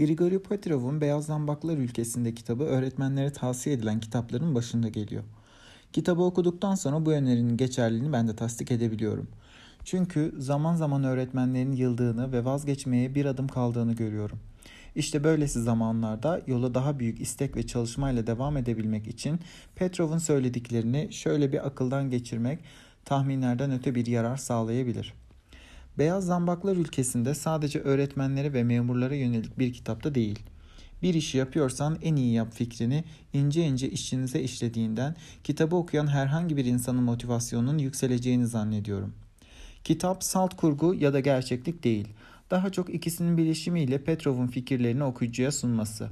Grigori Petrov'un Beyaz Zambaklar Ülkesinde kitabı öğretmenlere tavsiye edilen kitapların başında geliyor. Kitabı okuduktan sonra bu önerinin geçerliliğini ben de tasdik edebiliyorum. Çünkü zaman zaman öğretmenlerin yıldığını ve vazgeçmeye bir adım kaldığını görüyorum. İşte böylesi zamanlarda yola daha büyük istek ve çalışmayla devam edebilmek için Petrov'un söylediklerini şöyle bir akıldan geçirmek tahminlerden öte bir yarar sağlayabilir. Beyaz Zambaklar ülkesinde sadece öğretmenlere ve memurlara yönelik bir kitapta değil. Bir işi yapıyorsan en iyi yap fikrini ince ince işinize işlediğinden kitabı okuyan herhangi bir insanın motivasyonunun yükseleceğini zannediyorum. Kitap salt kurgu ya da gerçeklik değil. Daha çok ikisinin birleşimiyle Petrov'un fikirlerini okuyucuya sunması.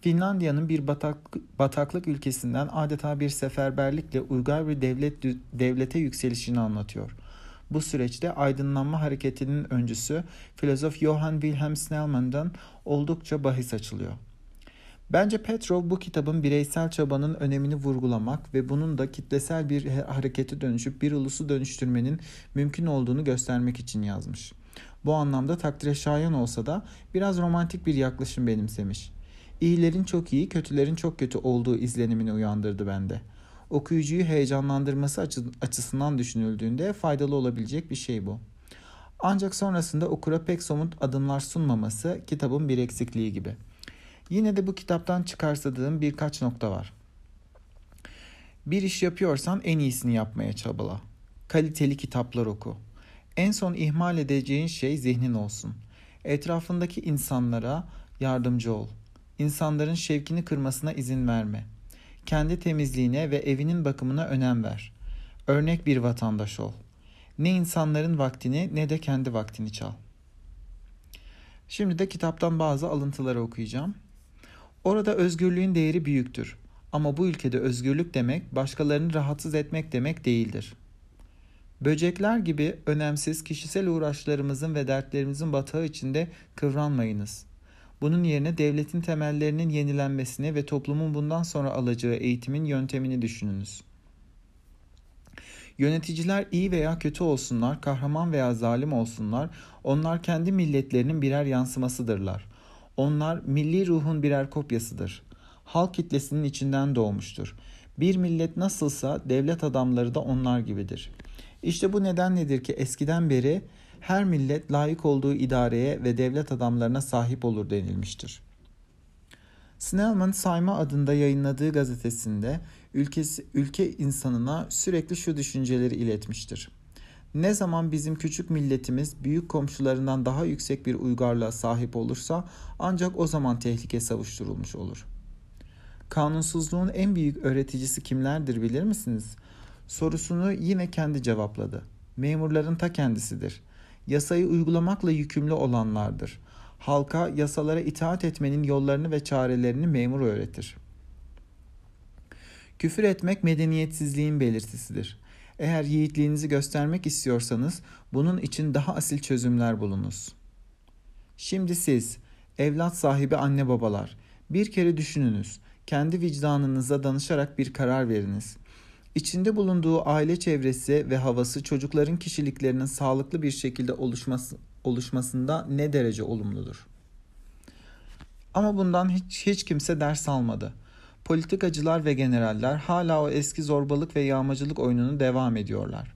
Finlandiya'nın bir batak, bataklık ülkesinden adeta bir seferberlikle uygar bir devlet devlete yükselişini anlatıyor. Bu süreçte aydınlanma hareketinin öncüsü filozof Johann Wilhelm Snellman'dan oldukça bahis açılıyor. Bence Petrov bu kitabın bireysel çabanın önemini vurgulamak ve bunun da kitlesel bir harekete dönüşüp bir ulusu dönüştürmenin mümkün olduğunu göstermek için yazmış. Bu anlamda takdire şayan olsa da biraz romantik bir yaklaşım benimsemiş. İyilerin çok iyi, kötülerin çok kötü olduğu izlenimini uyandırdı bende. Okuyucuyu heyecanlandırması açısından düşünüldüğünde faydalı olabilecek bir şey bu. Ancak sonrasında okura pek somut adımlar sunmaması kitabın bir eksikliği gibi. Yine de bu kitaptan çıkarsadığım birkaç nokta var. Bir iş yapıyorsan en iyisini yapmaya çabala. Kaliteli kitaplar oku. En son ihmal edeceğin şey zihnin olsun. Etrafındaki insanlara yardımcı ol. İnsanların şevkini kırmasına izin verme. Kendi temizliğine ve evinin bakımına önem ver. Örnek bir vatandaş ol. Ne insanların vaktini ne de kendi vaktini çal. Şimdi de kitaptan bazı alıntıları okuyacağım. Orada özgürlüğün değeri büyüktür. Ama bu ülkede özgürlük demek başkalarını rahatsız etmek demek değildir. Böcekler gibi önemsiz kişisel uğraşlarımızın ve dertlerimizin batağı içinde kıvranmayınız. Bunun yerine devletin temellerinin yenilenmesini ve toplumun bundan sonra alacağı eğitimin yöntemini düşününüz. Yöneticiler iyi veya kötü olsunlar, kahraman veya zalim olsunlar, onlar kendi milletlerinin birer yansımasıdırlar. Onlar milli ruhun birer kopyasıdır. Halk kitlesinin içinden doğmuştur. Bir millet nasılsa devlet adamları da onlar gibidir. İşte bu neden nedir ki eskiden beri her millet layık olduğu idareye ve devlet adamlarına sahip olur denilmiştir. Snellman Sayma adında yayınladığı gazetesinde ülkesi, ülke insanına sürekli şu düşünceleri iletmiştir. Ne zaman bizim küçük milletimiz büyük komşularından daha yüksek bir uygarlığa sahip olursa ancak o zaman tehlike savuşturulmuş olur. Kanunsuzluğun en büyük öğreticisi kimlerdir bilir misiniz? Sorusunu yine kendi cevapladı. Memurların ta kendisidir. Yasayı uygulamakla yükümlü olanlardır. Halka yasalara itaat etmenin yollarını ve çarelerini memur öğretir. Küfür etmek medeniyetsizliğin belirtisidir. Eğer yiğitliğinizi göstermek istiyorsanız bunun için daha asil çözümler bulunuz. Şimdi siz, evlat sahibi anne babalar, bir kere düşününüz. Kendi vicdanınıza danışarak bir karar veriniz. İçinde bulunduğu aile çevresi ve havası çocukların kişiliklerinin sağlıklı bir şekilde oluşması, oluşmasında ne derece olumludur? Ama bundan hiç, hiç kimse ders almadı. Politikacılar ve generaller hala o eski zorbalık ve yağmacılık oyununu devam ediyorlar.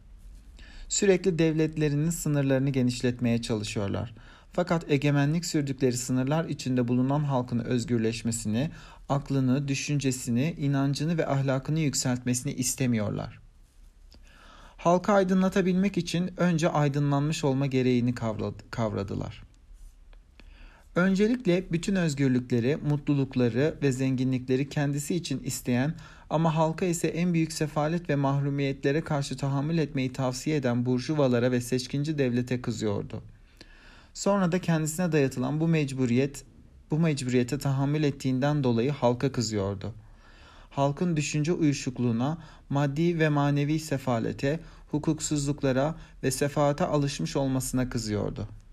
Sürekli devletlerinin sınırlarını genişletmeye çalışıyorlar. Fakat egemenlik sürdükleri sınırlar içinde bulunan halkın özgürleşmesini, aklını, düşüncesini, inancını ve ahlakını yükseltmesini istemiyorlar. Halkı aydınlatabilmek için önce aydınlanmış olma gereğini kavradılar. Öncelikle bütün özgürlükleri, mutlulukları ve zenginlikleri kendisi için isteyen ama halka ise en büyük sefalet ve mahrumiyetlere karşı tahammül etmeyi tavsiye eden burjuvalara ve seçkinci devlete kızıyordu. Sonra da kendisine dayatılan bu mecburiyet bu mecburiyete tahammül ettiğinden dolayı halka kızıyordu. Halkın düşünce uyuşukluğuna, maddi ve manevi sefalete, hukuksuzluklara ve sefaate alışmış olmasına kızıyordu.''